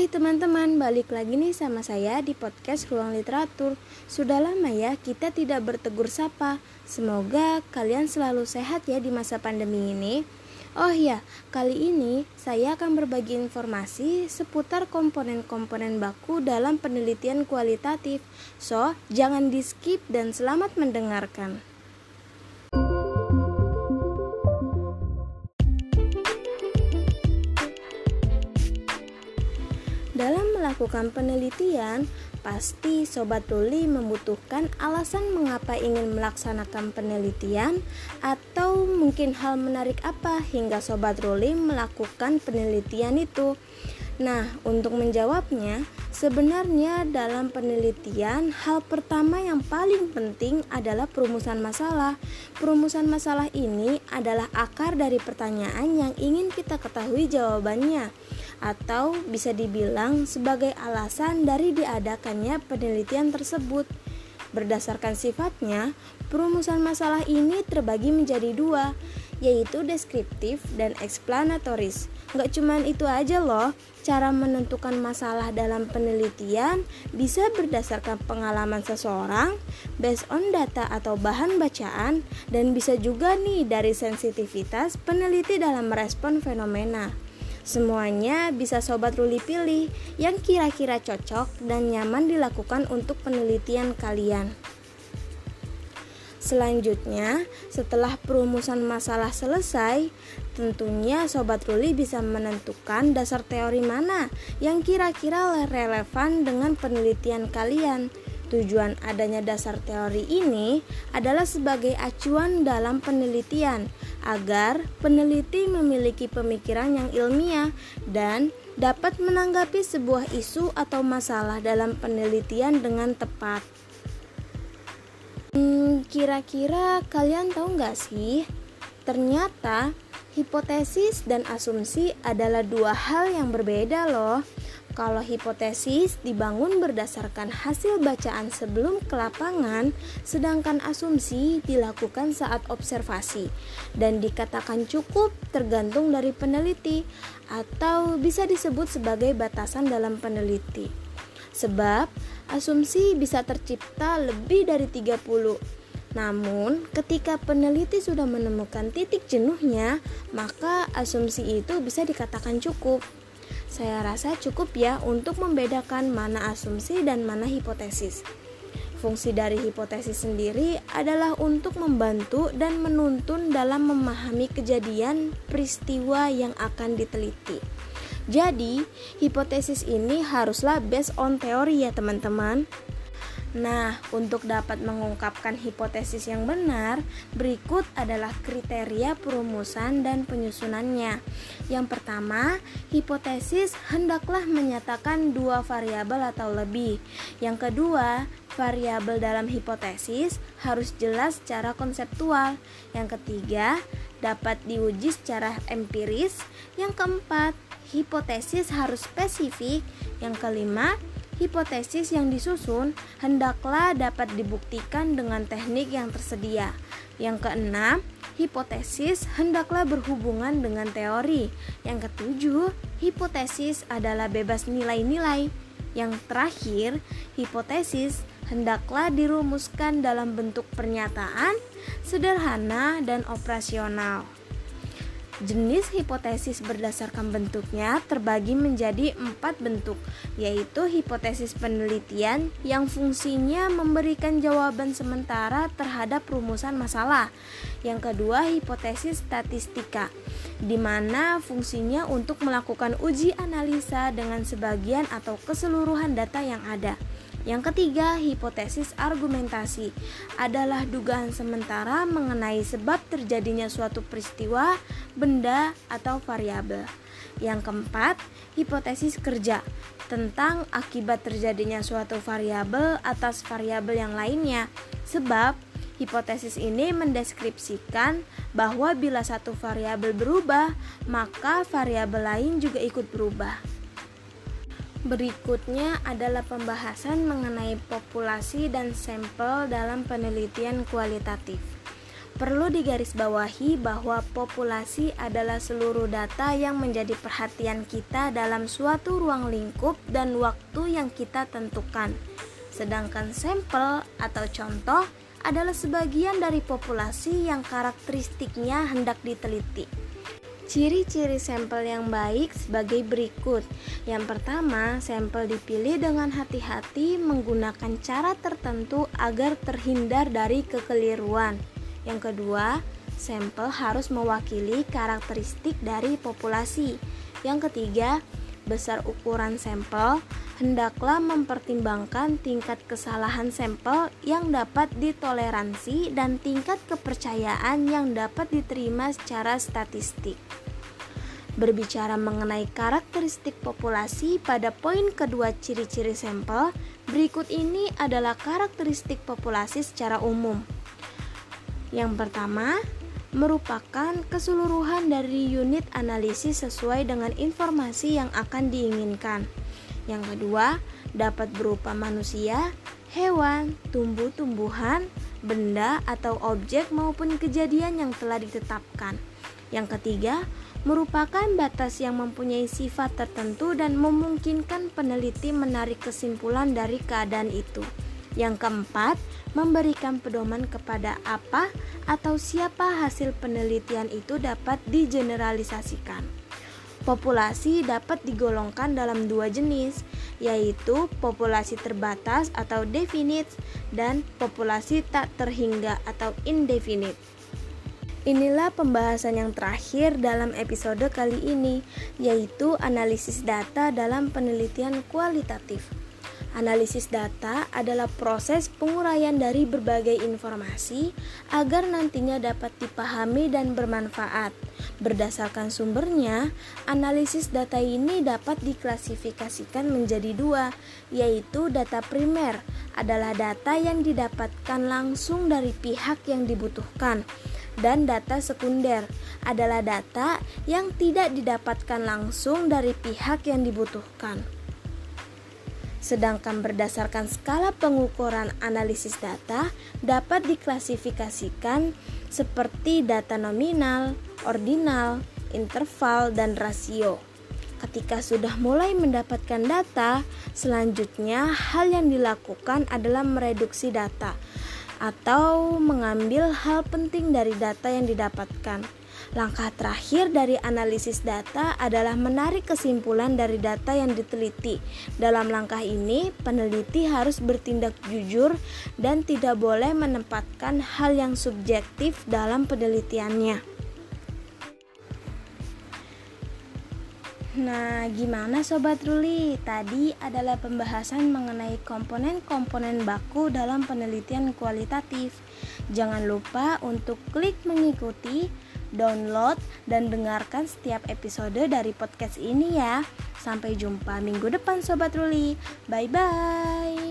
Hai teman-teman, balik lagi nih sama saya di podcast Ruang Literatur. Sudah lama ya kita tidak bertegur sapa. Semoga kalian selalu sehat ya di masa pandemi ini. Oh ya, kali ini saya akan berbagi informasi seputar komponen-komponen baku dalam penelitian kualitatif. So, jangan di-skip dan selamat mendengarkan. Melakukan penelitian, pasti Sobat Ruli membutuhkan alasan mengapa ingin melaksanakan penelitian atau mungkin hal menarik apa hingga Sobat Ruli melakukan penelitian itu. Nah, untuk menjawabnya, sebenarnya dalam penelitian hal pertama yang paling penting adalah perumusan masalah. Perumusan masalah ini adalah akar dari pertanyaan yang ingin kita ketahui jawabannya atau bisa dibilang sebagai alasan dari diadakannya penelitian tersebut. Berdasarkan sifatnya, perumusan masalah ini terbagi menjadi dua, yaitu deskriptif dan eksplanatoris. Nggak cuman itu aja loh, cara menentukan masalah dalam penelitian bisa berdasarkan pengalaman seseorang, based on data atau bahan bacaan, dan bisa juga nih dari sensitivitas peneliti dalam merespon fenomena. Semuanya bisa Sobat Ruli pilih yang kira-kira cocok dan nyaman dilakukan untuk penelitian kalian. Selanjutnya, setelah perumusan masalah selesai, tentunya Sobat Ruli bisa menentukan dasar teori mana yang kira-kira relevan dengan penelitian kalian. Tujuan adanya dasar teori ini adalah sebagai acuan dalam penelitian agar peneliti memiliki pemikiran yang ilmiah dan dapat menanggapi sebuah isu atau masalah dalam penelitian dengan tepat. Hmm, kira-kira kalian tahu nggak sih? Ternyata hipotesis dan asumsi adalah dua hal yang berbeda loh. Kalau hipotesis dibangun berdasarkan hasil bacaan sebelum ke lapangan, sedangkan asumsi dilakukan saat observasi dan dikatakan cukup tergantung dari peneliti atau bisa disebut sebagai batasan dalam peneliti. Sebab asumsi bisa tercipta lebih dari 30 namun, ketika peneliti sudah menemukan titik jenuhnya, maka asumsi itu bisa dikatakan cukup. Saya rasa cukup ya untuk membedakan mana asumsi dan mana hipotesis. Fungsi dari hipotesis sendiri adalah untuk membantu dan menuntun dalam memahami kejadian peristiwa yang akan diteliti. Jadi, hipotesis ini haruslah based on teori ya, teman-teman. Nah, untuk dapat mengungkapkan hipotesis yang benar, berikut adalah kriteria perumusan dan penyusunannya. Yang pertama, hipotesis hendaklah menyatakan dua variabel atau lebih. Yang kedua, variabel dalam hipotesis harus jelas secara konseptual. Yang ketiga, dapat diuji secara empiris. Yang keempat, hipotesis harus spesifik. Yang kelima, hipotesis yang disusun hendaklah dapat dibuktikan dengan teknik yang tersedia. Yang keenam, hipotesis hendaklah berhubungan dengan teori. Yang ketujuh, hipotesis adalah bebas nilai-nilai. Yang terakhir, hipotesis hendaklah dirumuskan dalam bentuk pernyataan, sederhana, dan operasional. Jenis hipotesis berdasarkan bentuknya terbagi menjadi empat bentuk, yaitu hipotesis penelitian yang fungsinya memberikan jawaban sementara terhadap rumusan masalah. Yang kedua, hipotesis statistika, di mana fungsinya untuk melakukan uji analisa dengan sebagian atau keseluruhan data yang ada. Yang ketiga, hipotesis argumentasi adalah dugaan sementara mengenai sebab terjadinya suatu peristiwa, benda, atau variabel. Yang keempat, hipotesis kerja tentang akibat terjadinya suatu variabel atas variabel yang lainnya. Sebab hipotesis ini mendeskripsikan bahwa bila satu variabel berubah, maka variabel lain juga ikut berubah. Berikutnya adalah pembahasan mengenai populasi dan sampel dalam penelitian kualitatif. Perlu digarisbawahi bahwa populasi adalah seluruh data yang menjadi perhatian kita dalam suatu ruang lingkup dan waktu yang kita tentukan. Sedangkan sampel atau contoh adalah sebagian dari populasi yang karakteristiknya hendak diteliti. Ciri-ciri sampel yang baik sebagai berikut. Yang pertama, sampel dipilih dengan hati-hati menggunakan cara tertentu agar terhindar dari kekeliruan. Yang kedua, sampel harus mewakili karakteristik dari populasi. Yang ketiga, besar ukuran sampel hendaklah mempertimbangkan tingkat kesalahan sampel yang dapat ditoleransi dan tingkat kepercayaan yang dapat diterima secara statistik. Berbicara mengenai karakteristik populasi pada poin kedua ciri-ciri sampel, berikut ini adalah karakteristik populasi secara umum. Yang pertama, merupakan keseluruhan dari unit analisis sesuai dengan informasi yang akan diinginkan. Yang kedua, dapat berupa manusia, hewan, tumbuh-tumbuhan, benda atau objek maupun kejadian yang telah ditetapkan. Yang ketiga, merupakan batas yang mempunyai sifat tertentu dan memungkinkan peneliti menarik kesimpulan dari keadaan itu. Yang keempat, memberikan pedoman kepada apa atau siapa hasil penelitian itu dapat digeneralisasikan. Populasi dapat digolongkan dalam dua jenis, yaitu populasi terbatas atau definite dan populasi tak terhingga atau indefinite. Inilah pembahasan yang terakhir dalam episode kali ini, yaitu analisis data dalam penelitian kualitatif. Analisis data adalah proses penguraian dari berbagai informasi agar nantinya dapat dipahami dan bermanfaat. Berdasarkan sumbernya, analisis data ini dapat diklasifikasikan menjadi dua, yaitu data primer adalah data yang didapatkan langsung dari pihak yang dibutuhkan dan data sekunder adalah data yang tidak didapatkan langsung dari pihak yang dibutuhkan. Sedangkan berdasarkan skala pengukuran analisis data dapat diklasifikasikan seperti data nominal, ordinal, interval, dan rasio. Ketika sudah mulai mendapatkan data, selanjutnya hal yang dilakukan adalah mereduksi data atau mengambil hal penting dari data yang didapatkan. Langkah terakhir dari analisis data adalah menarik kesimpulan dari data yang diteliti. Dalam langkah ini, peneliti harus bertindak jujur dan tidak boleh menempatkan hal yang subjektif dalam penelitiannya. Nah, gimana Sobat Ruli? Tadi adalah pembahasan mengenai komponen-komponen baku dalam penelitian kualitatif. Jangan lupa untuk klik mengikuti download, dan dengarkan setiap episode dari podcast ini ya. Sampai jumpa minggu depan Sobat Ruli. Bye bye.